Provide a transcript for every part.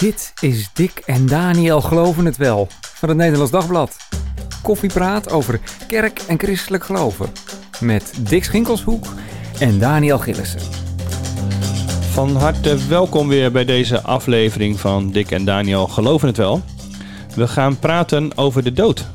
Dit is Dick en Daniel Geloven het Wel van het Nederlands Dagblad. Koffiepraat over kerk en christelijk geloven. Met Dick Schinkelshoek en Daniel Gillissen. Van harte welkom weer bij deze aflevering van Dick en Daniel Geloven het Wel. We gaan praten over de dood.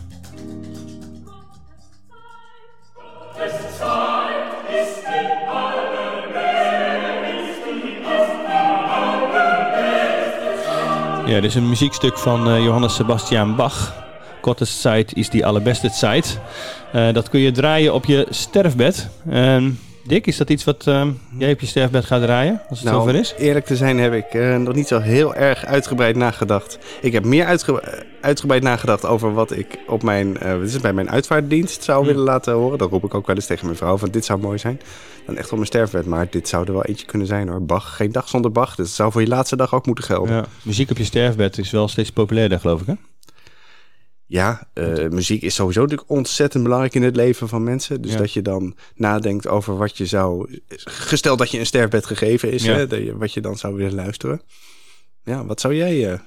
Ja, dit is een muziekstuk van uh, Johannes Sebastian Bach. Gottes Zeit is die allerbeste tijd. Uh, dat kun je draaien op je sterfbed. Uh, Dick, is dat iets wat uh, jij op je sterfbed gaat draaien, als het nou, zover is? eerlijk te zijn heb ik uh, nog niet zo heel erg uitgebreid nagedacht. Ik heb meer uitge uitgebreid nagedacht over wat ik op mijn, uh, wat is bij mijn uitvaartdienst zou hm. willen laten horen. Dat roep ik ook wel eens tegen mijn vrouw, van dit zou mooi zijn. Dan echt op mijn sterfbed, maar dit zou er wel eentje kunnen zijn hoor. Bach, geen dag zonder Bach, dus het zou voor je laatste dag ook moeten gelden. Ja. Muziek op je sterfbed is wel steeds populairder, geloof ik hè? Ja, uh, muziek is sowieso natuurlijk ontzettend belangrijk in het leven van mensen. Dus ja. dat je dan nadenkt over wat je zou... Gesteld dat je een sterfbed gegeven is, ja. hè, dat wat je dan zou willen luisteren. Ja, wat zou jij... Uh...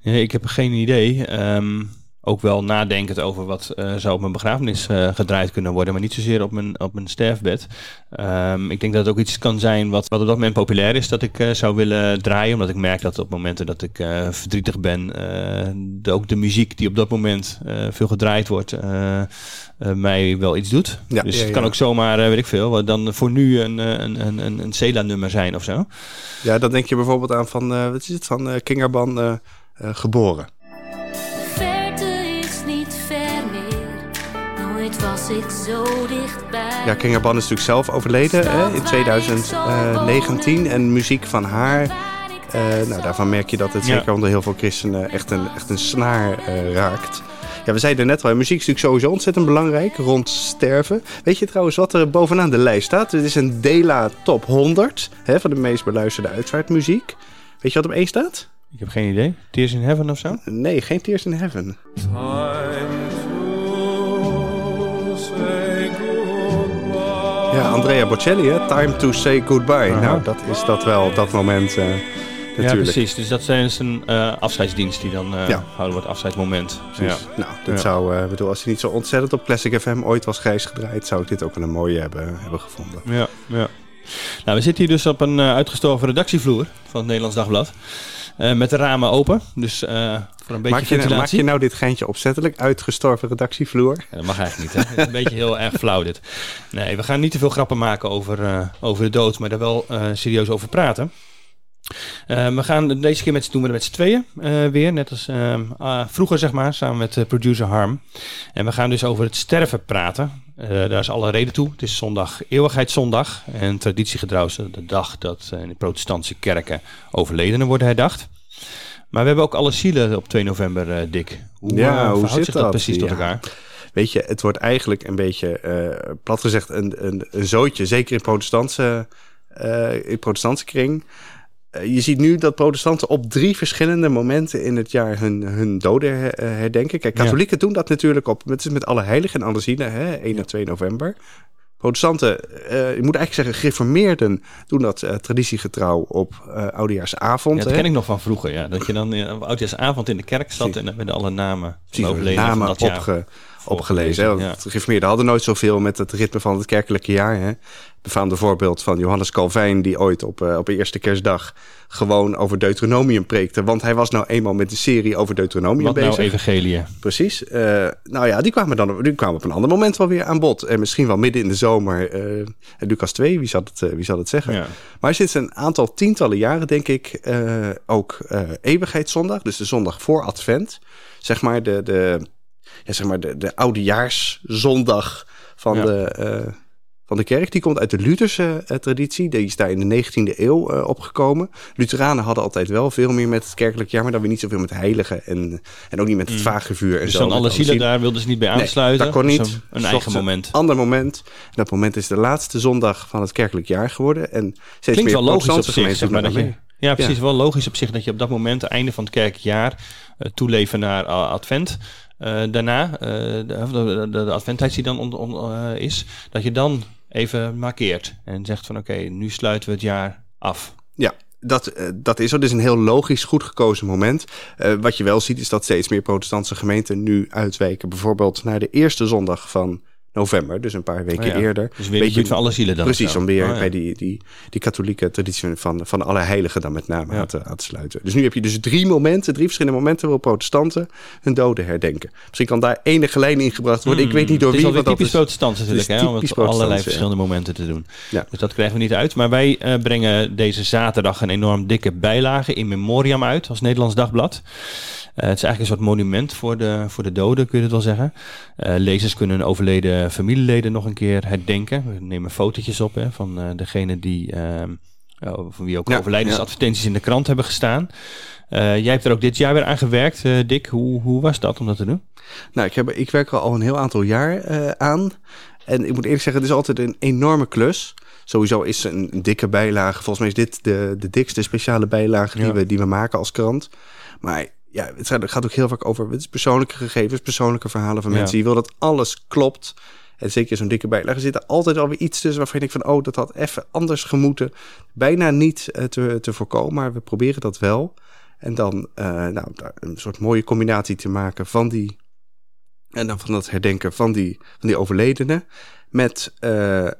Ja, ik heb geen idee. Um, ook wel nadenkend over wat uh, zou op mijn begrafenis uh, gedraaid kunnen worden, maar niet zozeer op mijn, op mijn sterfbed. Um, ik denk dat het ook iets kan zijn wat, wat op dat moment populair is, dat ik uh, zou willen draaien, omdat ik merk dat op momenten dat ik verdrietig ben, de, ook de muziek die op dat moment veel gedraaid wordt, mij wel iets doet. Ja, dus ja, het kan ja. ook zomaar, weet ik veel, wat dan voor nu een, een, een, een, een Cela-nummer zijn of zo. Ja, dan denk je bijvoorbeeld aan van, wat is het, van Kingerban geboren. Was ik zo dichtbij. Ja, Kinga Ban is natuurlijk zelf overleden hè, in 2019. En muziek van haar, uh, nou, daarvan merk je dat het ja. zeker onder heel veel christenen echt een, echt een snaar uh, raakt. Ja, we zeiden net al, muziek is natuurlijk sowieso ontzettend belangrijk rond sterven. Weet je trouwens wat er bovenaan de lijst staat? Het is een Dela Top 100 hè, van de meest beluisterde uitvaartmuziek. Weet je wat op één staat? Ik heb geen idee. Tears in Heaven of zo? Nee, geen Tears in Heaven. Ja, Andrea Bocelli, hè? Time to say goodbye. Uh -huh. Nou, dat is dat wel, dat moment uh, natuurlijk. Ja, precies. Dus dat is een uh, afscheidsdienst die dan uh, ja. houden wordt, afscheidsmoment. Ja. Nou, dat ja. zou, bedoel, als hij niet zo ontzettend op Classic FM ooit was grijs gedraaid, zou ik dit ook wel een mooie hebben, hebben gevonden. Ja, ja. Nou, we zitten hier dus op een uitgestorven redactievloer van het Nederlands Dagblad. Uh, met de ramen open. Dus uh, voor een beetje maak je, ventilatie. Maak je nou dit geintje opzettelijk uitgestorven redactievloer? Ja, dat mag eigenlijk niet. Hè? een beetje heel erg flauw dit. Nee, we gaan niet te veel grappen maken over, uh, over de dood, maar daar wel serieus over praten. Uh, we gaan deze keer met, doen we met z'n tweeën uh, weer, net als uh, vroeger zeg maar, samen met producer Harm. En we gaan dus over het sterven praten. daar is alle reden toe. Het is zondag Eeuwigheidszondag en traditiegetrouw de dag dat in de protestantse kerken overledenen worden herdacht. Maar we hebben ook alle zielen op 2 november, Dick. Hoe, ja, hoe zit zich dat, dat precies ja. tot elkaar? Weet je, het wordt eigenlijk een beetje, plat gezegd, een, een, een zootje. Zeker in protestantse, in protestantse kring je ziet nu dat protestanten op drie verschillende momenten in het jaar hun, hun doden herdenken. Kijk, katholieken ja. doen dat natuurlijk op met, met alle heiligen en alle zielen, hè, 1 en 2 november. Protestanten, uh, je moet eigenlijk zeggen gereformeerden, doen dat uh, traditiegetrouw op uh, oudejaarsavond. Ja, dat ken ik nog van vroeger, ja. Dat je dan op oudejaarsavond in de kerk zat en met alle namen namen opge, opgelezen. Hè? Ja. Gereformeerden hadden nooit zoveel met het ritme van het kerkelijke jaar. Hè? Befaamde voorbeeld van Johannes Calvijn... die ooit op, uh, op eerste kerstdag gewoon over Deuteronomium preekte. Want hij was nou eenmaal met de serie over Deuteronomium Wat bezig. nou evangelie? Precies. Uh, nou ja, die kwamen dan die kwamen op een ander moment wel weer aan bod. En misschien wel midden in de zomer. Uh, Lucas 2, wie zal het, wie zal het zeggen? Ja. Maar sinds een aantal tientallen jaren, denk ik, ook eeuwigheidszondag. Dus de zondag voor Advent. Zeg maar de, de, ja, zeg maar de, de oudejaarszondag van ja. de van de kerk. Die komt uit de Lutherse uh, traditie. Die is daar in de 19e eeuw uh, opgekomen. Lutheranen hadden altijd wel veel meer met het kerkelijk jaar, maar dan weer niet zoveel met heiligen en, en ook niet met het mm. vagevuur. En dus zo, dan alle zielen daar wilden ze niet bij aansluiten? Nee, dat kon niet. Een eigen moment. Een ander moment. En dat moment is de laatste zondag van het kerkelijk jaar geworden. En steeds Klinkt meer wel logisch op zich, zeg maar, dat je, ja, precies. Ja. Wel logisch op zich dat je op dat moment, het einde van het kerkelijk jaar, uh, toeleven naar advent. Uh, daarna, uh, de, de, de, adventtijd die dan on, on, uh, is, dat je dan even markeert en zegt van oké, nu sluiten we het jaar af. Ja, dat, uh, dat is. Dit is een heel logisch, goed gekozen moment. Uh, wat je wel ziet is dat steeds meer protestantse gemeenten nu uitwijken. Bijvoorbeeld naar de eerste zondag van november, dus een paar weken Oh ja. eerder. Dus weer Beetje, van alle zielen dan. Precies, om weer Oh, ja. bij die, die, die katholieke traditie van, van alle heiligen dan met name Ja. aan, te, aan te sluiten. Dus nu heb je dus drie momenten, drie verschillende momenten waarop protestanten hun doden herdenken. Misschien kan daar enige lijn in gebracht worden. Ik weet niet door Hmm. het wie, is alweer dat typisch is... protestants natuurlijk, het hè, om het allerlei verschillende momenten te doen. Dus dat krijgen we niet uit. Maar wij eh, brengen deze zaterdag een enorm dikke bijlage in memoriam uit als Nederlands Dagblad. Eh, het is eigenlijk een soort monument voor de, voor de doden, kun je het wel zeggen. Eh, lezers kunnen overleden familieleden nog een keer herdenken. We nemen fotootjes op hè, van eh degene die, ehm, oh, van wie ook Ja, overlijdensadvertenties in de krant hebben gestaan. Jij hebt er ook dit jaar weer aan gewerkt, Dick. Hoe, hoe was dat om dat te doen? Nou, ik, heb, ik werk er al een heel aantal jaar aan. En ik moet eerlijk zeggen, het is altijd een enorme klus. Sowieso is een, een dikke bijlage. Volgens mij is dit de, de dikste speciale bijlage die, Ja. we, die we maken als krant. Maar ja, het gaat, ook heel vaak over het is persoonlijke gegevens, persoonlijke verhalen van Ja. mensen. Je wil dat alles klopt. En zeker zo'n dikke bijlage zit er altijd alweer iets tussen waarvan denkt van... oh, dat had even anders gemoeten. Bijna niet eh, te, te voorkomen, maar we proberen dat wel. En dan eh, nou, een soort mooie combinatie te maken van die... en dan van dat herdenken van die, van die overledenen... met eh, eh,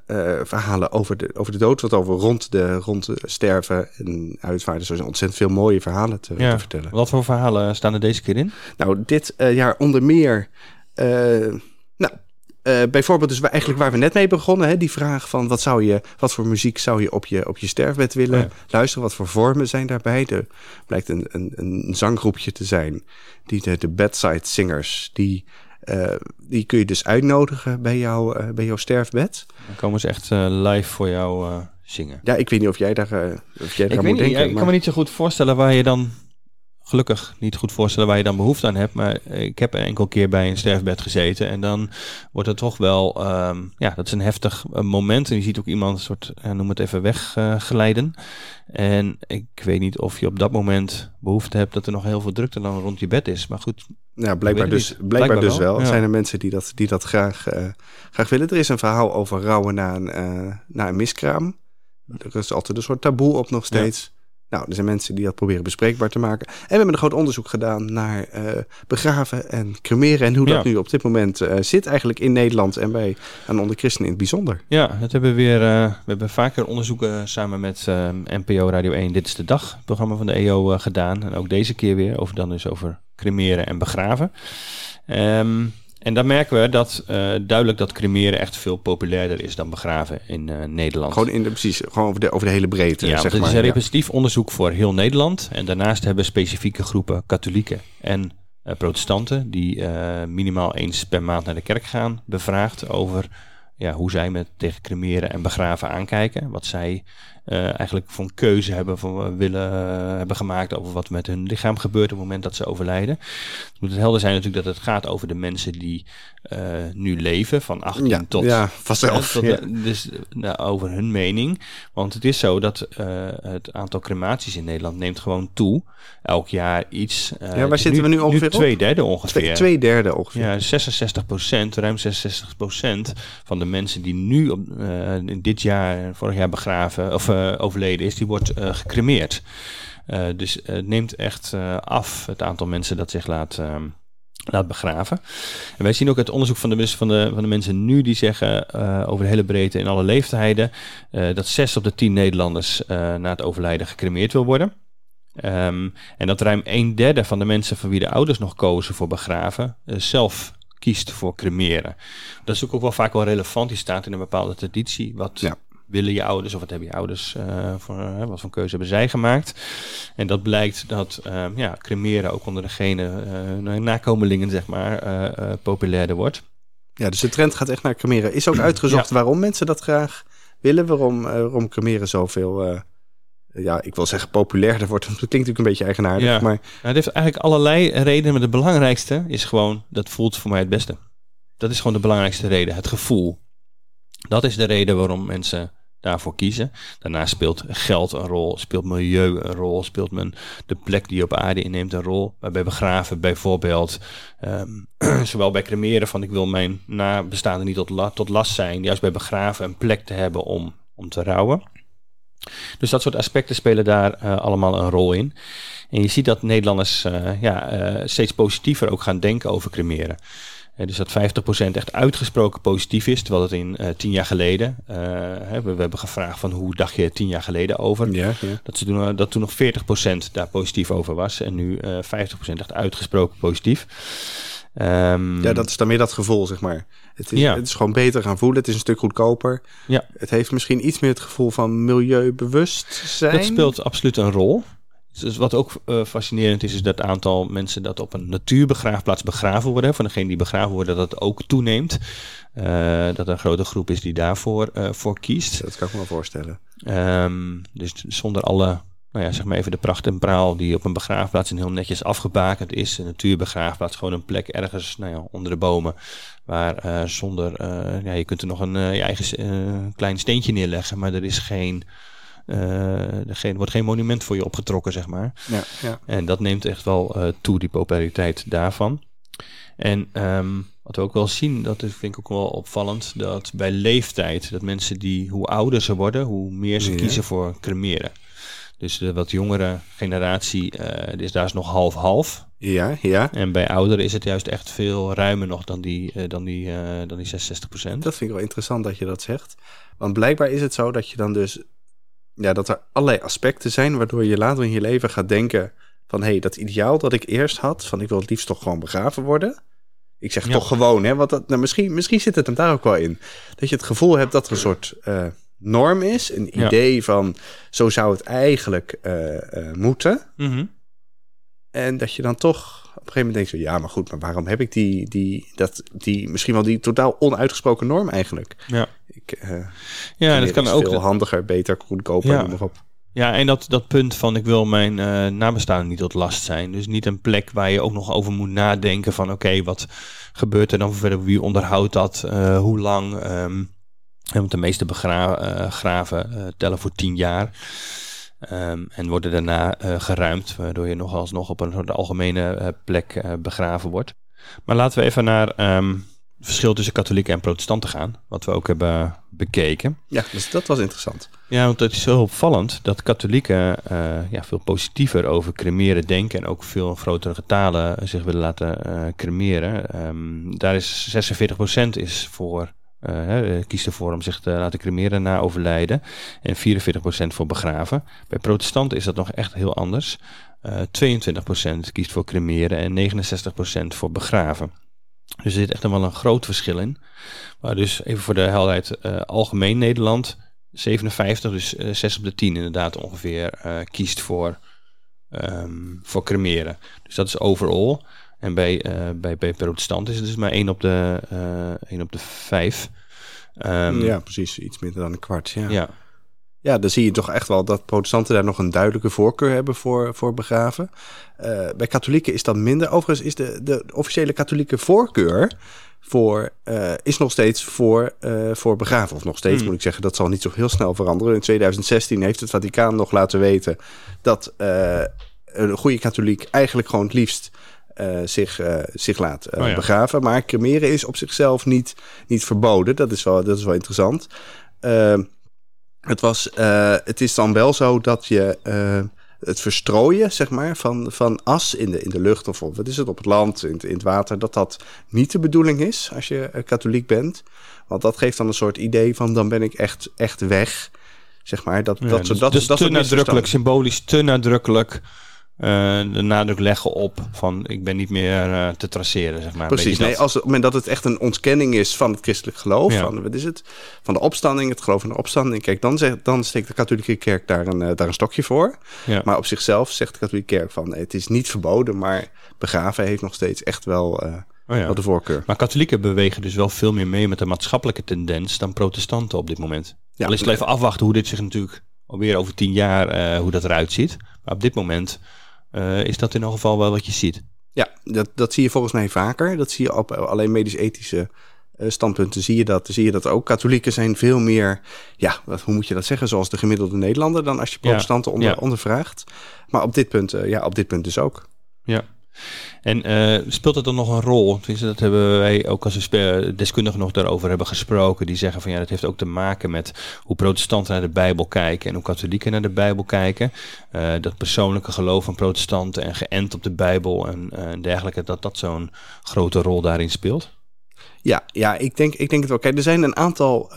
verhalen over de, over de dood, wat over rond de, rond de sterven en uitvaarden. Er zijn ontzettend veel mooie verhalen te, Ja. te vertellen. Wat voor verhalen staan er deze keer in? Nou, dit eh, jaar onder meer. nou, bijvoorbeeld, dus waar- eigenlijk waar we net mee begonnen, hè, die vraag van wat zou je, wat voor muziek zou je op je, op je sterfbed willen Oh ja. luisteren? Wat voor vormen zijn daarbij? Er blijkt een, een, een zanggroepje te zijn, die de, de bedside singers, die, eh, die kun je dus uitnodigen bij, jou, eh, bij jouw sterfbed. Dan komen ze echt eh, live voor jou zingen. Ja, ik weet niet of jij daar, of jij daar Ik, weet moet niet, denken. ik kan me niet zo goed voorstellen waar je dan... Gelukkig niet goed voorstellen waar je dan behoefte aan hebt. Maar ik heb enkel keer bij een sterfbed gezeten. En dan wordt het toch wel... ehm, ja, dat is een heftig eh, moment. En je ziet ook iemand een soort, noem het even, wegglijden. en ik weet niet of je op dat moment behoefte hebt... dat er nog heel veel drukte dan rond je bed is. Maar goed, Ja, blijkbaar dus, blijkbaar Blijkbaar dus wel, wel. ja. Zijn er mensen die dat, die dat graag, eh, graag willen. Er is een verhaal over rouwen na een, eh, na een miskraam. Er is altijd een soort taboe op nog steeds. Nou, er zijn mensen die dat proberen bespreekbaar te maken. En we hebben een groot onderzoek gedaan naar eh, begraven en cremeren. En hoe dat Ja. nu op dit moment eh, zit eigenlijk in Nederland en bij aan onder christenen in het bijzonder. Ja, dat hebben we weer. eh, we hebben vaker onderzoeken samen met NPO Radio 1. Dit is de dag, programma van de EO gedaan. En ook deze keer weer over dan dus over cremeren en begraven. Ehm, en dan merken we dat eh, duidelijk dat cremeren echt veel populairder is dan begraven in eh, Nederland. Gewoon in de, precies, gewoon over de, over de hele breedte, ja, zeg het maar. is een representatief onderzoek voor heel Nederland. En daarnaast hebben specifieke groepen katholieken en eh, protestanten... die minimaal eens per maand naar de kerk gaan... bevraagd over ja, hoe zij met tegen cremeren en begraven aankijken. Wat zij eh, eigenlijk een keuze hebben, van, willen, eh, hebben gemaakt... over wat met hun lichaam gebeurt op het moment dat ze overlijden. Het moet helder zijn natuurlijk dat het gaat over de mensen die eh, nu leven... van 18 ja, tot ja, vanzelf. ja, tot, Ja. Dus nou, over hun mening. Want het is zo dat het aantal crematies in Nederland neemt gewoon toe. Elk jaar iets. eh, waar zitten we nu ongeveer op? Twee derde ongeveer. Twee, twee derde ongeveer. Ja, 66 procent, ruim 66 procent van de mensen die nu op, in dit jaar, vorig jaar begraven of overleden is, die wordt eh, gecremeerd. Eh, dus eh, het neemt echt eh, af het aantal mensen dat zich laat, ehm, laat begraven. En wij zien ook uit onderzoek van de, van de, van de mensen nu die zeggen eh, over de hele breedte in alle leeftijden eh, dat 6 op de 10 Nederlanders eh, na het overlijden gecremeerd wil worden. Ehm, en dat ruim een derde van de mensen van wie de ouders nog kozen voor begraven, eh, zelf kiest voor cremeren. Dat is ook wel vaak wel relevant. Die staat in een bepaalde traditie. Wat Ja. Willen je ouders of wat hebben je ouders eh, voor, wat voor keuze hebben zij gemaakt? En dat blijkt dat ehm, ja, cremeren ook onder degene eh, nakomelingen zeg maar eh, populairder wordt. Ja, dus de trend gaat echt naar cremeren. Is ook uitgezocht waarom mensen dat graag willen, waarom, waarom cremeren zoveel, ja, ik wil zeggen populairder wordt. Dat klinkt natuurlijk een beetje eigenaardig, Ja. maar Nou, het heeft eigenlijk allerlei redenen, maar de belangrijkste is gewoon, dat voelt voor mij het beste. Dat is gewoon de belangrijkste reden, het gevoel. Dat is de reden waarom mensen daarvoor kiezen. Daarnaast speelt geld een rol, speelt milieu een rol, speelt men de plek die je op aarde inneemt een rol. Bij begraven bijvoorbeeld, ehm, zowel bij cremeren van ik wil mijn nabestaanden niet tot, tot last zijn, juist bij begraven een plek te hebben om, om te rouwen. Dus dat soort aspecten spelen daar allemaal een rol in. En je ziet dat Nederlanders ja, steeds positiever ook gaan denken over cremeren. Dus dat 50% echt uitgesproken positief is, terwijl het in uh, tien jaar geleden, uh, we, we, hebben gevraagd van hoe dacht je tien jaar geleden over, ja, ja. Dat, ze toen, dat toen nog 40% daar positief over was en nu 50% echt uitgesproken positief. Um, ja, dat is dan meer dat gevoel, zeg maar. Het is, ja. het is gewoon beter gaan voelen. Het is een stuk goedkoper. Ja. Het heeft misschien iets meer het gevoel van milieubewust zijn. Dat speelt absoluut een rol. Dus wat ook uh, fascinerend is, is dat het aantal mensen dat op een natuurbegraafplaats begraven worden. Van degene die begraven worden, dat het ook toeneemt. Uh, dat er een grote groep is die daarvoor uh, voor kiest. Dat kan ik me wel voorstellen. Um, dus zonder alle, nou ja, zeg maar even de pracht en praal die op een begraafplaats een heel netjes afgebakend is. Een natuurbegraafplaats, gewoon een plek ergens nou ja, onder de bomen. Waar zonder, ja, je kunt er nog een je eigen klein steentje neerleggen, maar er is geen er wordt geen monument voor je opgetrokken, zeg maar. Ja, ja. En dat neemt echt wel uh, toe, die populariteit daarvan. En um, wat we ook wel zien, dat vind ik ook wel opvallend, dat bij leeftijd, dat mensen die, hoe ouder ze worden, hoe meer ze kiezen voor cremeren. Dus de wat jongere generatie, uh, is daar is nog half-half. Ja, ja. En bij ouderen is het juist echt veel ruimer nog dan die, uh, dan die, uh, dan die 66 procent. Dat vind ik wel interessant dat je dat zegt. Want blijkbaar is het zo dat je dan dus ja, dat er allerlei aspecten zijn waardoor je later in je leven gaat denken van hé, hey, dat ideaal dat ik eerst had, van ik wil het liefst toch gewoon begraven worden. Ik zeg toch gewoon, hè, want dat, nou, misschien, misschien zit het hem daar ook wel in. Dat je het gevoel hebt dat er een soort uh, norm is, een idee van zo zou het eigenlijk uh, uh, moeten. Mm -hmm. En dat je dan toch op een gegeven moment denkt, zo, ja, maar goed, maar waarom heb ik die, die, dat, die misschien wel die totaal onuitgesproken norm eigenlijk? Ja. Ik, uh, ja, dat kan ook veel handiger, beter, goedkoper, ja. noem maar op. Ja, en dat, dat punt van ik wil mijn uh, nabestaanden niet tot last zijn. Dus niet een plek waar je ook nog over moet nadenken van oké, okay, wat gebeurt er dan verder? Wie onderhoudt dat? Uh, hoe lang? Um, want de meeste begraven uh, tellen voor tien jaar. Um, en worden daarna geruimd, waardoor je nog alsnog op een soort algemene plek begraven wordt. Maar laten we even naar um, verschil tussen katholieken en protestanten gaan. Wat we ook hebben bekeken. Ja, dus dat was interessant. Ja, want het is zo opvallend dat katholieken ja, veel positiever over cremeren denken. En ook veel grotere getalen zich willen laten cremeren. Um, daar is 46% is voor. Uh, kiest ervoor om zich te laten cremeren na overlijden. En 44% voor begraven. Bij protestanten is dat nog echt heel anders. 22% kiest voor cremeren en 69% voor begraven. Dus er zit echt wel een groot verschil in. Maar dus even voor de helderheid, algemeen Nederland 57, dus uh, 6 op de 10 inderdaad ongeveer kiest voor, um, voor cremeren. Dus dat is overall. En bij, uh, bij, bij protestanten is het dus maar 1 op de, 1 op de 5. Um, ja, precies. Iets minder dan een kwart. Ja. ja. Ja, dan zie je toch echt wel dat protestanten daar nog een duidelijke voorkeur hebben voor, voor begraven. Uh, bij katholieken is dat minder. Overigens is de, de officiële katholieke voorkeur voor, uh, is nog steeds voor, uh, voor begraven. Of nog steeds Hmm. moet ik zeggen, dat zal niet zo heel snel veranderen. In 2016 heeft het Vaticaan nog laten weten dat een goede katholiek eigenlijk gewoon het liefst uh, zich, uh, zich laat uh, Oh ja. begraven. Maar cremeren is op zichzelf niet, niet verboden. Dat is wel, dat is wel interessant. Uh, het, was, het is dan wel zo dat je het verstrooien zeg maar, van, van as in de, in de lucht of wat is het, op het land, in het, in het water, dat dat niet de bedoeling is als je katholiek bent. Want dat geeft dan een soort idee van dan ben ik echt, echt weg. Zeg maar, dat, Ja, dat, dus, dat, dus dat te nadrukkelijk, symbolisch te nadrukkelijk de nadruk leggen op van ik ben niet meer uh, te traceren, zeg maar. Precies, nee, dat? als het moment dat het echt een ontkenning is van het christelijk geloof, Ja. van wat is het, van de opstanding, het geloof in de opstanding, kijk, dan, zegt, dan steekt de katholieke kerk daar een, uh, daar een stokje voor. Ja. Maar op zichzelf zegt de katholieke kerk van het is niet verboden, maar begraven heeft nog steeds echt wel, uh, Oh ja. de voorkeur. Maar katholieken bewegen dus wel veel meer mee met de maatschappelijke tendens dan protestanten op dit moment. Ja. Al is het even afwachten hoe dit zich natuurlijk alweer over tien jaar, uh, hoe dat eruit ziet. Maar op dit moment is dat in ieder geval wel wat je ziet. Ja, dat, dat zie je volgens mij vaker. Dat zie je op alleen medisch-ethische uh, standpunten zie je dat. Zie je dat ook. Katholieken zijn veel meer, ja, wat, hoe moet je dat zeggen, zoals de gemiddelde Nederlander dan als je protestanten Ja, onder, ja. ondervraagt. Maar op dit punt, ja, op dit punt dus ook. Ja. En uh, speelt het dan nog een rol? Dat hebben wij ook als deskundigen nog daarover hebben gesproken. Die zeggen van ja, dat heeft ook te maken met hoe protestanten naar de Bijbel kijken en hoe katholieken naar de Bijbel kijken. Uh, dat persoonlijke geloof van protestanten en geënt op de Bijbel en, dergelijke, dat dat zo'n grote rol daarin speelt. Ja, ja ik, denk, ik denk het wel. Kijk, er zijn een aantal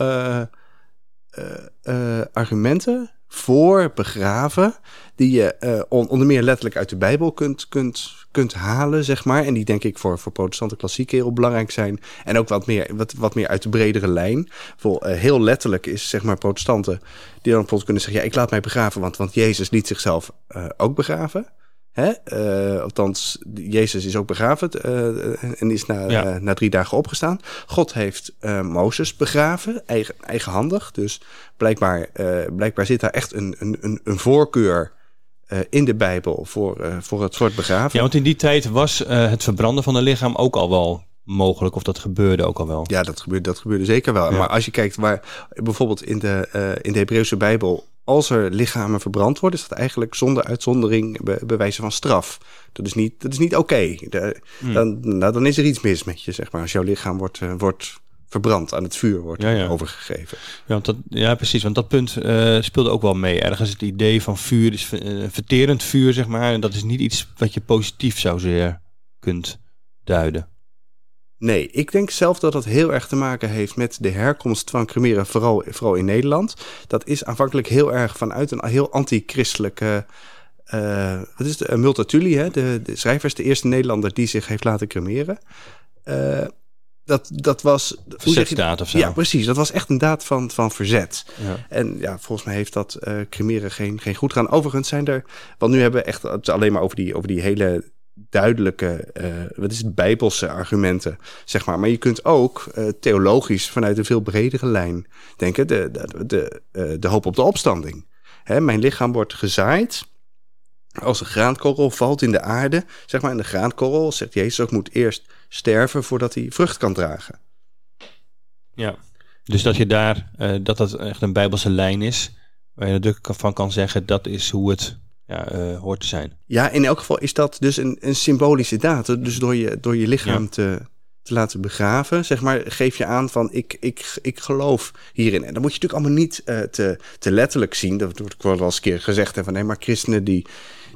argumenten voor begraven, die je uh, onder meer letterlijk uit de Bijbel kunt, kunt, kunt halen, zeg maar. En die denk ik voor, voor protestanten klassiek heel belangrijk zijn. En ook wat meer, wat, wat meer uit de bredere lijn. Voor, uh, heel letterlijk is, zeg maar, protestanten die dan bijvoorbeeld kunnen zeggen... ja, ik laat mij begraven, want, want Jezus liet zichzelf uh, ook begraven. Hè? Uh, althans, Jezus is ook begraven uh, en is na, ja. uh, na drie dagen opgestaan. God heeft Mozes begraven, eigen, eigenhandig. Dus blijkbaar, blijkbaar zit daar echt een, een, een voorkeur in de Bijbel voor, voor het soort begraven. Ja, want in die tijd was het verbranden van een lichaam ook al wel mogelijk, of dat gebeurde ook al wel. Ja, dat gebeurde, dat gebeurde zeker wel. Ja. Maar als je kijkt waar bijvoorbeeld in de, in de Hebreeuwse Bijbel als er lichamen verbrand worden, is dat eigenlijk zonder uitzondering be bewijzen van straf. Dat is niet, dat is niet oké. Okay. Hmm. Dan, nou, dan is er iets mis met je, zeg maar. Als jouw lichaam wordt, uh, wordt verbrand, aan het vuur wordt ja, ja. overgegeven. Ja, want dat, ja, precies. Want dat punt uh, speelde ook wel mee. Ergens het idee van vuur is uh, verterend vuur, zeg maar. En dat is niet iets wat je positief zozeer kunt duiden. Nee, ik denk zelf dat dat heel erg te maken heeft met de herkomst van cremeren, vooral, vooral in Nederland. Dat is aanvankelijk heel erg vanuit een heel anti-christelijke. Uh, wat is het? Multatuli, hè? De, de schrijver is de eerste Nederlander die zich heeft laten cremeren. Uh, dat, dat was. Verzetstaat of zo. Ja, precies. Dat was echt een daad van, van verzet. Ja. En ja, volgens mij heeft dat uh, cremeren geen, geen goed gaan. Overigens zijn er. Want nu hebben we echt het alleen maar over die, over die hele duidelijke, uh, wat is het, bijbelse argumenten, zeg maar. Maar je kunt ook uh, theologisch vanuit een veel bredere lijn denken, de, de, de, uh, de hoop op de opstanding. Hè, mijn lichaam wordt gezaaid. Als een graankorrel valt in de aarde, zeg maar, en de graankorrel, zegt Jezus ook, moet eerst sterven voordat hij vrucht kan dragen. Ja, dus dat je daar, dat dat echt een bijbelse lijn is, waar je natuurlijk van kan zeggen, dat is hoe het ja, uh, hoort te zijn. Ja, in elk geval is dat dus een, een symbolische daad. Dus door je, door je lichaam ja. te, te laten begraven, zeg maar, geef je aan van ik, ik, ik geloof hierin. En dan moet je natuurlijk allemaal niet uh, te, te letterlijk zien. Dat wordt ook wel eens een keer gezegd. Hè, van nee, maar christenen die,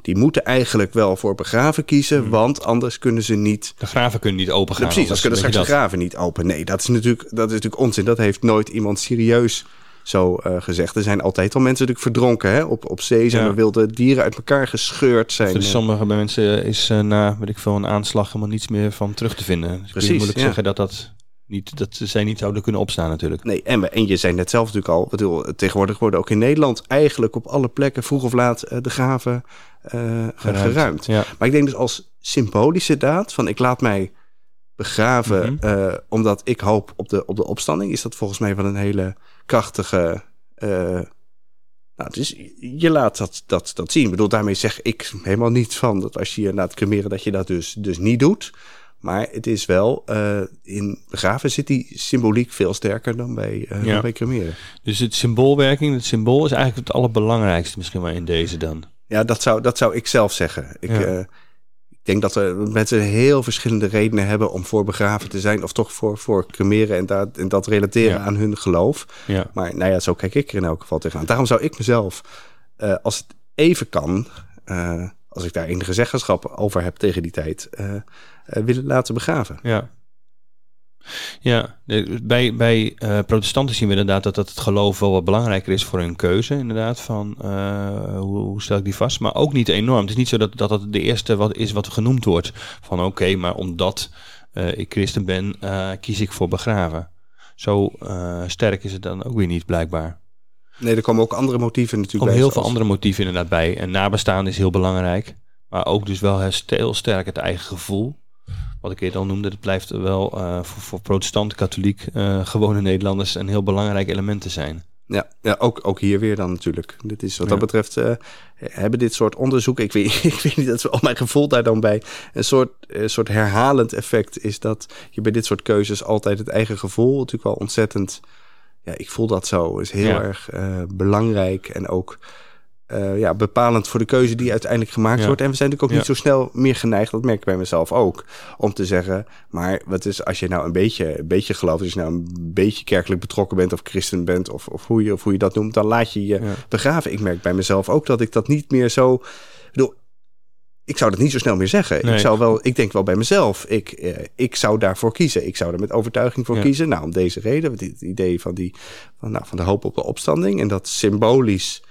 die moeten eigenlijk wel voor begraven kiezen, hmm. want anders kunnen ze niet. De graven kunnen niet open gaan. precies, dan kunnen straks de graven niet open. Nee, dat is natuurlijk, dat is natuurlijk onzin. Dat heeft nooit iemand serieus zo uh, gezegd. Er zijn altijd al mensen natuurlijk verdronken hè? Op, op zee. Zijn ja. er wilde dieren uit elkaar gescheurd zijn. Dus sommige mensen is uh, na, weet ik veel, een aanslag helemaal niets meer van terug te vinden. Dus Precies, moeilijk ja. zeggen dat dat niet, dat zij niet zouden kunnen opstaan natuurlijk. Nee, en, en je zei net zelf natuurlijk al, bedoel, tegenwoordig worden ook in Nederland eigenlijk op alle plekken vroeg of laat uh, de graven uh, geruimd. geruimd. Ja. Maar ik denk dus als symbolische daad van ik laat mij begraven mm -hmm. uh, omdat ik hoop op de, op de opstanding, is dat volgens mij wel een hele krachtige. Uh, nou, dus je laat dat, dat, dat zien. Ik bedoel, daarmee zeg ik helemaal niet van dat als je je laat cremeren, dat je dat dus, dus niet doet. Maar het is wel, uh, in begraven zit die symboliek veel sterker dan bij, uh, ja. dan bij cremeren. Dus het symboolwerking, het symbool is eigenlijk het allerbelangrijkste misschien wel in deze dan. Ja, dat zou, dat zou ik zelf zeggen. Ik, ja. Ik denk dat er mensen heel verschillende redenen hebben om voor begraven te zijn. Of toch voor, voor cremeren en, dat en dat relateren ja. aan hun geloof. Ja. Maar nou ja, zo kijk ik er in elk geval tegenaan. Daarom zou ik mezelf, uh, als het even kan, uh, als ik daar enige zeggenschap over heb tegen die tijd, uh, willen laten begraven. Ja. Ja, bij, bij uh, protestanten zien we inderdaad dat, dat het geloof wel wat belangrijker is voor hun keuze. Inderdaad, van uh, hoe, hoe, stel ik die vast? Maar ook niet enorm. Het is niet zo dat dat, dat de eerste wat is wat genoemd wordt. Van oké, okay, maar omdat uh, ik christen ben, kies ik voor begraven. Zo sterk is het dan ook weer niet, blijkbaar. Nee, er komen ook andere motieven natuurlijk Er komen heel veel andere motieven inderdaad bij. En nabestaan is heel belangrijk. Maar ook dus wel heel sterk het eigen gevoel wat ik eerder al noemde, het blijft wel uh, voor, voor protestant, katholiek, uh, gewone Nederlanders een heel belangrijk element te zijn. Ja, ja ook, ook hier weer dan natuurlijk. Dit is wat ja. dat betreft, uh, hebben dit soort onderzoeken, ik weet, ik weet niet dat we al mijn gevoel daar dan bij, een soort, een soort herhalend effect is dat je bij dit soort keuzes altijd het eigen gevoel natuurlijk wel ontzettend, ja, ik voel dat zo, is heel ja. erg belangrijk en ook uh, ja, bepalend voor de keuze die uiteindelijk gemaakt wordt. En we zijn natuurlijk ook niet zo snel meer geneigd, dat merk ik bij mezelf ook, om te zeggen, maar wat is als je nou een beetje, een beetje gelooft, als je nou een beetje kerkelijk betrokken bent of christen bent of, of, hoe, je, of hoe je dat noemt, dan laat je je begraven. Ik merk bij mezelf ook dat ik dat niet meer zo... Bedoel, ik zou dat niet zo snel meer zeggen. Ik, zou wel, ik denk wel bij mezelf, ik, eh, ik zou daarvoor kiezen. Ik zou er met overtuiging voor kiezen. Nou, om deze reden, het idee van, die, van, nou, van de hoop op de opstanding en dat symbolisch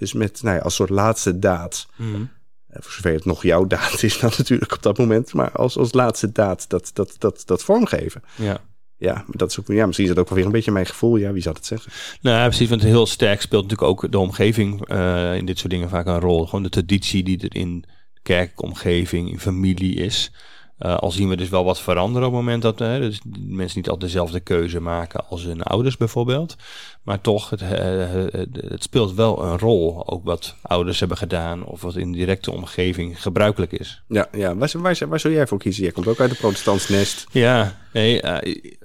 dus met nou ja, als soort laatste daad. Mm. voor zover het nog jouw daad is dan natuurlijk op dat moment. Maar als, als laatste daad dat, dat, dat, dat vormgeven. Ja. Ja, dat is ook, ja, misschien is dat ook wel weer een beetje mijn gevoel. Ja, wie zou het zeggen? Nou, ja, precies. Want heel sterk speelt natuurlijk ook de omgeving uh, in dit soort dingen vaak een rol. Gewoon de traditie die er in kerkelijke omgeving, in familie is. Uh, al zien we dus wel wat veranderen op het moment dat uh, dus mensen niet altijd dezelfde keuze maken als hun ouders bijvoorbeeld. Maar toch, het, het, speelt wel een rol. Ook wat ouders hebben gedaan of wat in de directe omgeving gebruikelijk is. Ja, ja. Waar, waar, waar zou jij voor kiezen? Jij komt ook uit de protestants nest. Ja, nee, uh,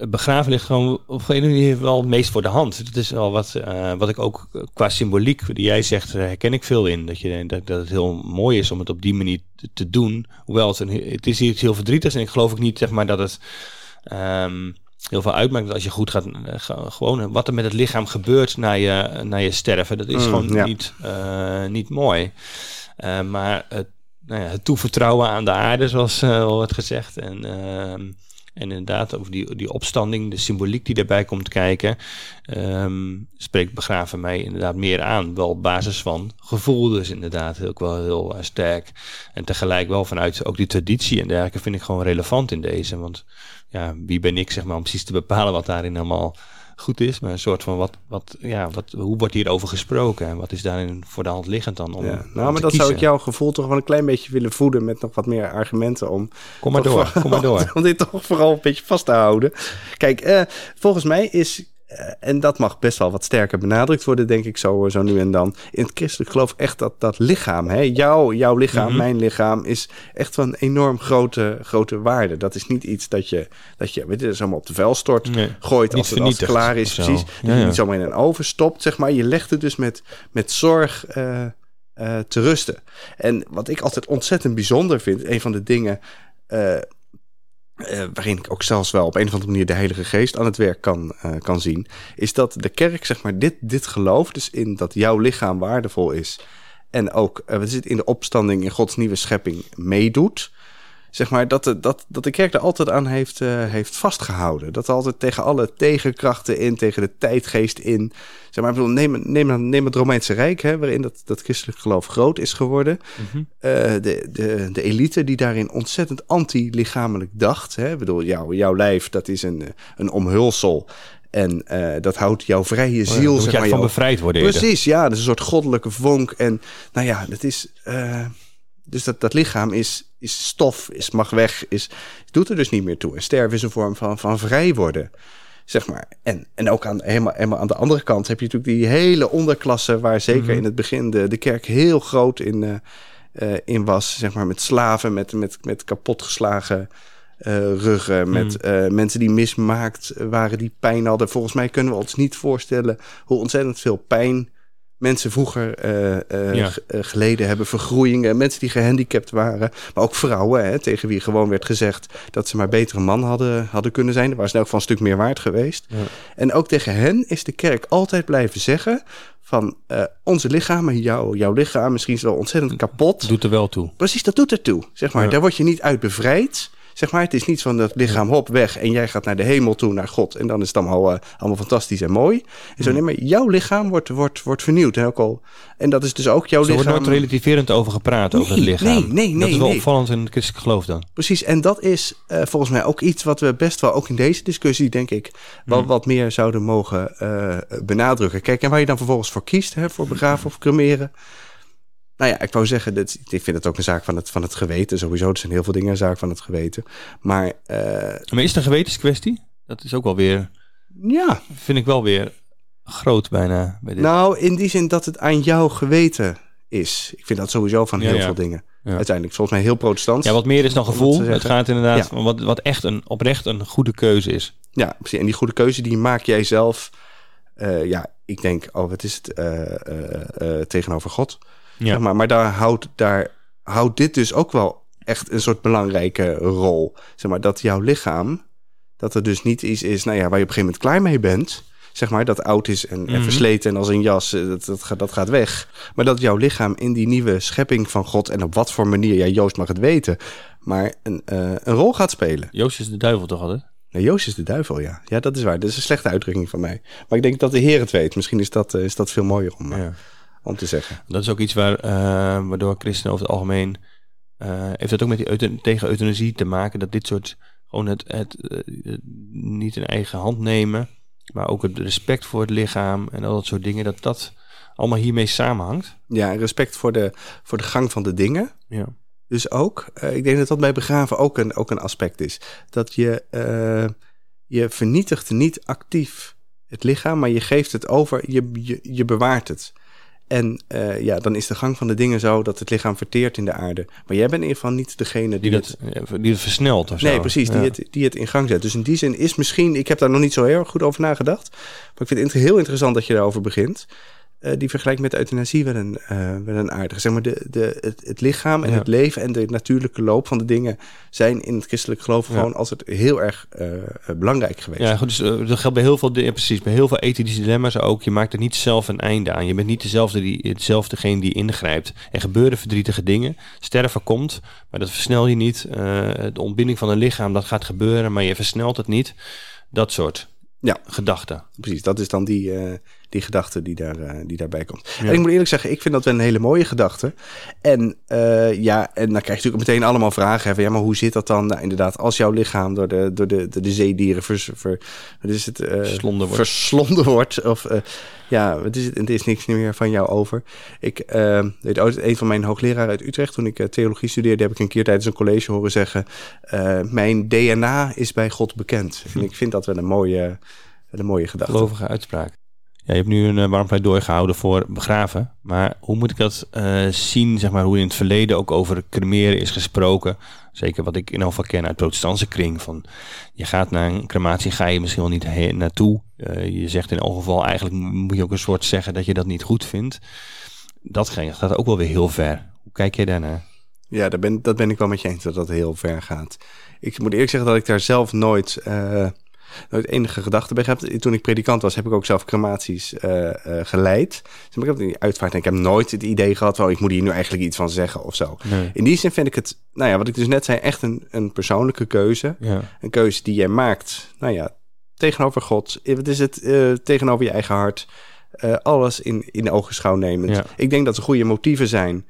begraven ligt gewoon op een manier wel het meest voor de hand. Het is wel wat, uh, wat ik ook qua symboliek, die jij zegt, herken ik veel in. Dat, je, dat, dat het heel mooi is om het op die manier te, te doen. Hoewel het, een, het is iets heel verdrietigs en ik geloof ook niet zeg maar, dat het... Um, heel veel uitmaakt. Als je goed gaat, uh, gewoon wat er met het lichaam gebeurt na je, na je sterven, dat is mm, gewoon niet, uh, niet mooi. Uh, maar het, nou ja, het toevertrouwen aan de aarde, zoals al wordt gezegd. En, ehm, en inderdaad, over die, die opstanding, de symboliek die daarbij komt kijken, um, spreekt begraven mij inderdaad meer aan. Wel op basis van gevoel, dus inderdaad ook wel heel sterk. En tegelijk wel vanuit ook die traditie en dergelijke vind ik gewoon relevant in deze. Want ja, wie ben ik zeg maar om precies te bepalen wat daarin allemaal goed is, maar een soort van wat, wat, ja, wat, hoe wordt hierover gesproken en wat is daarin voor de hand liggend dan? Om, ja, nou, maar dat zou ik jouw gevoel toch wel een klein beetje willen voeden met nog wat meer argumenten om. Kom maar door, kom maar door. Om dit toch vooral een beetje vast te houden. Kijk, uh, volgens mij is eh, en dat mag best wel wat sterker benadrukt worden, denk ik, zo, zo nu en dan. In het christelijk geloof echt dat dat lichaam, hè, jouw, jouw lichaam, mhm. mijn lichaam, is echt van enorm grote, grote waarde. Dat is niet iets dat je, dat je weet je, allemaal op de vuil stort, gooit als het, als klaar is. Precies. Dat je niet zomaar in een oven stopt, zeg maar. Je legt het dus met, met zorg uh, uh, te rusten. En wat ik altijd ontzettend bijzonder vind, een van de dingen uh, waarin ik ook zelfs wel op een of andere manier de Heilige Geest aan het werk kan, uh, kan zien, is dat de kerk, zeg maar, dit, dit geloof, dus in dat jouw lichaam waardevol is en ook is het, in de opstanding in Gods nieuwe schepping meedoet zeg maar, dat, de, dat, dat de kerk er altijd aan heeft, uh, heeft vastgehouden. Dat altijd tegen alle tegenkrachten in, tegen de tijdgeest in. Zeg maar, bedoel, neem, neem, neem het Romeinse Rijk, hè, waarin dat, dat christelijk geloof groot is geworden. Mm -hmm. uh, de, de, de elite die daarin ontzettend anti-lichamelijk dacht. Hè. Ik bedoel, jou, jouw lijf, dat is een, een omhulsel. En uh, dat houdt jouw vrije oh ziel. Oh zeg maar, van bevrijd worden. Precies, ja. Dat is een soort goddelijke vonk. En nou ja, dat is. Uh, dus dat, dat lichaam is, is stof, is, mag weg, is, doet er dus niet meer toe. En sterven is een vorm van, van vrij worden. Zeg maar. En, en ook aan, helemaal, helemaal aan de andere kant heb je natuurlijk die hele onderklasse, waar zeker mhm. in het begin de, de kerk heel groot in, uh, uh, in was. Zeg maar met slaven, met, met, met kapotgeslagen uh, ruggen, met mhm. mensen die mismaakt waren, die pijn hadden. Volgens mij kunnen we ons niet voorstellen hoe ontzettend veel pijn mensen vroeger uh, uh, geleden hebben, vergroeien, mensen die gehandicapt waren, maar ook vrouwen, hè, tegen wie gewoon werd gezegd dat ze maar betere man hadden, hadden kunnen zijn. Daar was ze ook van een stuk meer waard geweest. Ja. En ook tegen hen is de kerk altijd blijven zeggen van uh, onze lichamen, jou, jouw lichaam, misschien is wel ontzettend kapot. Doet er wel toe. Precies, dat doet er toe. Zeg maar, ja. daar word je niet uit bevrijd. Zeg maar, het is niet van dat lichaam hop weg en jij gaat naar de hemel toe, naar God. En dan is het allemaal, uh, allemaal fantastisch en mooi. En zo, hmm. nee, maar jouw lichaam wordt, wordt, wordt vernieuwd. Hè, ook al. En dat is dus ook jouw lichaam. Er wordt nooit relativerend over gepraat, nee, over het lichaam. Nee, nee, nee. Dat is wel nee. opvallend in het christelijk geloof dan. Precies, en dat is uh, volgens mij ook iets wat we best wel, ook in deze discussie, denk ik, wel hmm. wat meer zouden mogen uh, benadrukken. Kijk, en waar je dan vervolgens voor kiest, hè, voor begraven of cremeren. Nou ja, ik wou zeggen, dat, ik vind het ook een zaak van het, van het geweten. Sowieso, er zijn heel veel dingen een zaak van het geweten. Maar, uh, maar is het een gewetenskwestie? Dat is ook wel weer... Ja. Vind ik wel weer groot bijna. Bij dit. Nou, in die zin dat het aan jouw geweten is. Ik vind dat sowieso van heel ja, veel dingen. Ja. Uiteindelijk, volgens mij heel protestant. Ja, wat meer is dan gevoel. Het gaat inderdaad ja. wat, wat echt een, oprecht een goede keuze is. Ja, precies. En die goede keuze die maak jij zelf ja, ik denk, oh, wat is het tegenover God? Ja. Zeg maar, maar daar houdt, daar houdt dit dus ook wel echt een soort belangrijke rol. Zeg maar, dat jouw lichaam, dat er dus niet iets is, nou ja, waar je op een gegeven moment klaar mee bent zeg maar, dat oud is en, en mhm. versleten en als een jas, eh, dat, dat, gaat, dat gaat weg. Maar dat jouw lichaam in die nieuwe schepping van God en op wat voor manier, ja, Joost mag het weten, maar een, uh, een rol gaat spelen. Joost is de duivel toch altijd? Nee, Joost is de duivel, ja. Ja, dat is waar. Dat is een slechte uitdrukking van mij. Maar ik denk dat de Heer het weet. Misschien is dat, uh, is dat veel mooier om, ja. Om te zeggen. Dat is ook iets waar, waardoor christenen over het algemeen... heeft dat ook met die tegen euthanasie te maken? Dat dit soort gewoon het, het niet in eigen hand nemen maar ook het respect voor het lichaam en al dat soort dingen, dat dat allemaal hiermee samenhangt. Ja, respect voor de, voor de gang van de dingen. Ja. Dus ook, uh, ik denk dat dat bij begraven ook een, ook een aspect is. Dat je, uh, je vernietigt niet actief het lichaam, maar je geeft het over, je, je, je bewaart het. En uh, ja, dan is de gang van de dingen zo dat het lichaam verteert in de aarde. Maar jij bent in ieder geval niet degene die, die het, die het versnelt of zo. Nee, precies, die, het, die het in gang zet. Dus in die zin is misschien, ik heb daar nog niet zo heel erg goed over nagedacht. Maar ik vind het heel interessant dat je daarover begint. Uh, die vergelijkt met euthanasie wel een, uh, wel een aardige. Zeg maar de, de, het, het lichaam en het leven en de natuurlijke loop van de dingen zijn in het christelijk geloof gewoon het heel erg uh, belangrijk geweest. Ja, goed, dus dat geldt bij heel veel, precies, bij heel veel ethische dilemma's ook. Je maakt er niet zelf een einde aan. Je bent niet dezelfde die, hetzelfdegene die ingrijpt. Er gebeuren verdrietige dingen. Sterven komt, maar dat versnel je niet. de ontbinding van een lichaam, dat gaat gebeuren, maar je versnelt het niet. Dat soort ja. gedachten. Precies, dat is dan die, die gedachte die, daar, uh, die daarbij komt. En ik moet eerlijk zeggen, ik vind dat wel een hele mooie gedachte. En uh, ja, en dan krijg je natuurlijk meteen allemaal vragen. Hè, van, ja, maar hoe zit dat dan? Nou, inderdaad, als jouw lichaam door de, door de, de, de zeedieren vers, ver, wat is het, uh, verslonden wordt. Verslonden wordt of ja, het is, het is niks meer van jou over. Ik weet ooit een van mijn hoogleraren uit Utrecht, toen ik theologie studeerde, heb ik een keer tijdens een college horen zeggen: Mijn DNA is bij God bekend. En ik vind dat wel een mooie, een mooie gedachte. Gelovige uitspraak. Ja, je hebt nu een uh, warm pleidooi gehouden voor begraven. Maar hoe moet ik dat uh, zien, zeg maar, hoe in het verleden ook over cremeren is gesproken? Zeker wat ik in ieder ken uit protestantse kring. Van, je gaat naar een crematie, ga je misschien wel niet naartoe. Uh, je zegt in elk geval, eigenlijk moet je ook een soort zeggen dat je dat niet goed vindt. Dat gaat ook wel weer heel ver. Hoe kijk jij daarnaar? Ja, dat ben, dat ben ik wel met je eens dat dat heel ver gaat. Ik moet eerlijk zeggen dat ik daar zelf nooit nooit enige gedachte bij heb. Toen ik predikant was, heb ik ook zelf crematies uh, uh, geleid. Dus ik heb die uitvaart en ik heb nooit het idee gehad van... ik moet hier nu eigenlijk iets van zeggen of zo. In die zin vind ik het, nou ja, wat ik dus net zei... echt een, een persoonlijke keuze. Ja. Een keuze die jij maakt, nou ja, tegenover God. Wat is het? Uh, tegenover je eigen hart. alles in, in ogenschouw nemend. Ik denk dat er goede motieven zijn...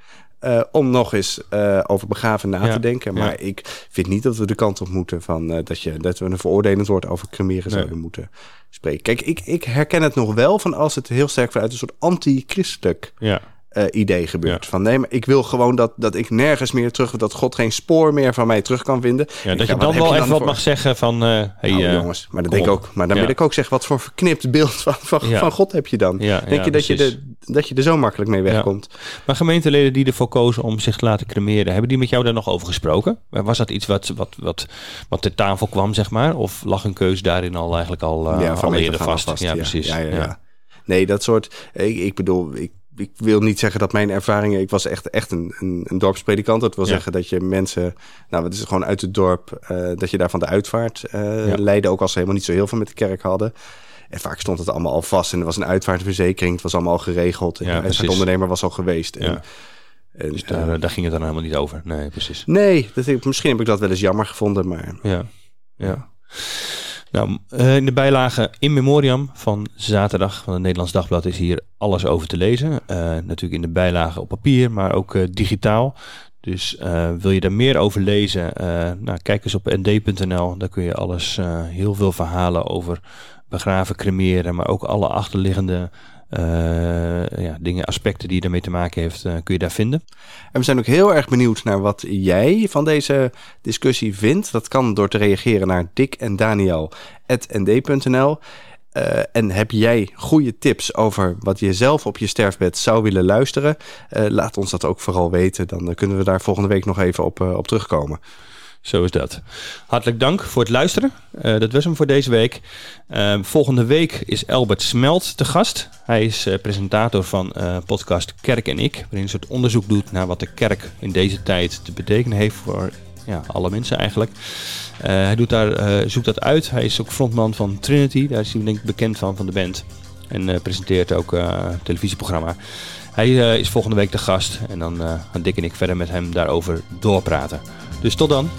Uh, om nog eens uh, over begraven na te denken. Maar ik vind niet dat we de kant op moeten van uh, dat, je, dat we een veroordelend woord over cremeren nee. zouden moeten spreken. Kijk, ik, ik herken het nog wel van als het heel sterk vanuit een soort anti-christelijk ja uh, idee gebeurt. Van nee, maar ik wil gewoon dat, dat ik nergens meer terug, dat God geen spoor meer van mij terug kan vinden. Ja, dat je dan wel even wat mag zeggen van. Uh, hey, nou, uh, jongens, maar dan denk ik ook. Maar dan wil ik ook zeggen, wat voor verknipt beeld van, van, van God heb je dan? denk je dat je, de, dat je er zo makkelijk mee wegkomt? Maar gemeenteleden die ervoor kozen om zich te laten cremeren, hebben die met jou daar nog over gesproken? Was dat iets wat, wat, wat, wat ter tafel kwam, zeg maar? Of lag een keus daarin al eigenlijk al, van al eerder vast? vast? Ja, precies. Ja, ja, Nee, dat soort. Ik, ik bedoel, ik ik wil niet zeggen dat mijn ervaringen. Ik was echt, echt een, een, een dorpspredikant. Dat wil zeggen dat je mensen. Nou, het is gewoon uit het dorp. Uh, dat je daar van de uitvaart uh, ja. leidde. Ook als ze helemaal niet zo heel veel met de kerk hadden. En vaak stond het allemaal al vast. En er was een uitvaartverzekering. Het was allemaal al geregeld. En ja, de ondernemer was al geweest. En, en, dus daar, uh, daar, ging het dan helemaal niet over. Nee, precies. Nee, dat, misschien heb ik dat wel eens jammer gevonden. Maar ja. ja. Nou, eh, in de bijlage in memoriam van zaterdag van het Nederlands Dagblad is hier alles over te lezen. Uh, natuurlijk in de bijlage op papier, maar ook uh, digitaal. Dus wil je daar meer over lezen, nou, kijk eens op nd.nl. Daar kun je alles, heel veel verhalen over begraven, cremeren, maar ook alle achterliggende ja, dingen, aspecten die ermee te maken heeft, uh, kun je daar vinden. En we zijn ook heel erg benieuwd naar wat jij van deze discussie vindt. Dat kan door te reageren naar Dick en Daniel@nd.nl. Uh, en heb jij goede tips over wat je zelf op je sterfbed zou willen luisteren? laat ons dat ook vooral weten. Dan kunnen we daar volgende week nog even op, op terugkomen. Zo is dat. Hartelijk dank voor het luisteren. Uh, dat was hem voor deze week. Uh, volgende week is Albert Smelt te gast. Hij is uh, presentator van podcast Kerk en Ik. Waarin een soort onderzoek doet naar wat de kerk in deze tijd te betekenen heeft voor ja, alle mensen eigenlijk. hij doet daar, zoekt dat uit. Hij is ook frontman van Trinity. Daar is hij denk ik bekend van, van de band. En presenteert ook een televisieprogramma. Hij is volgende week de gast. En dan gaan Dick en ik verder met hem daarover doorpraten. Dus tot dan.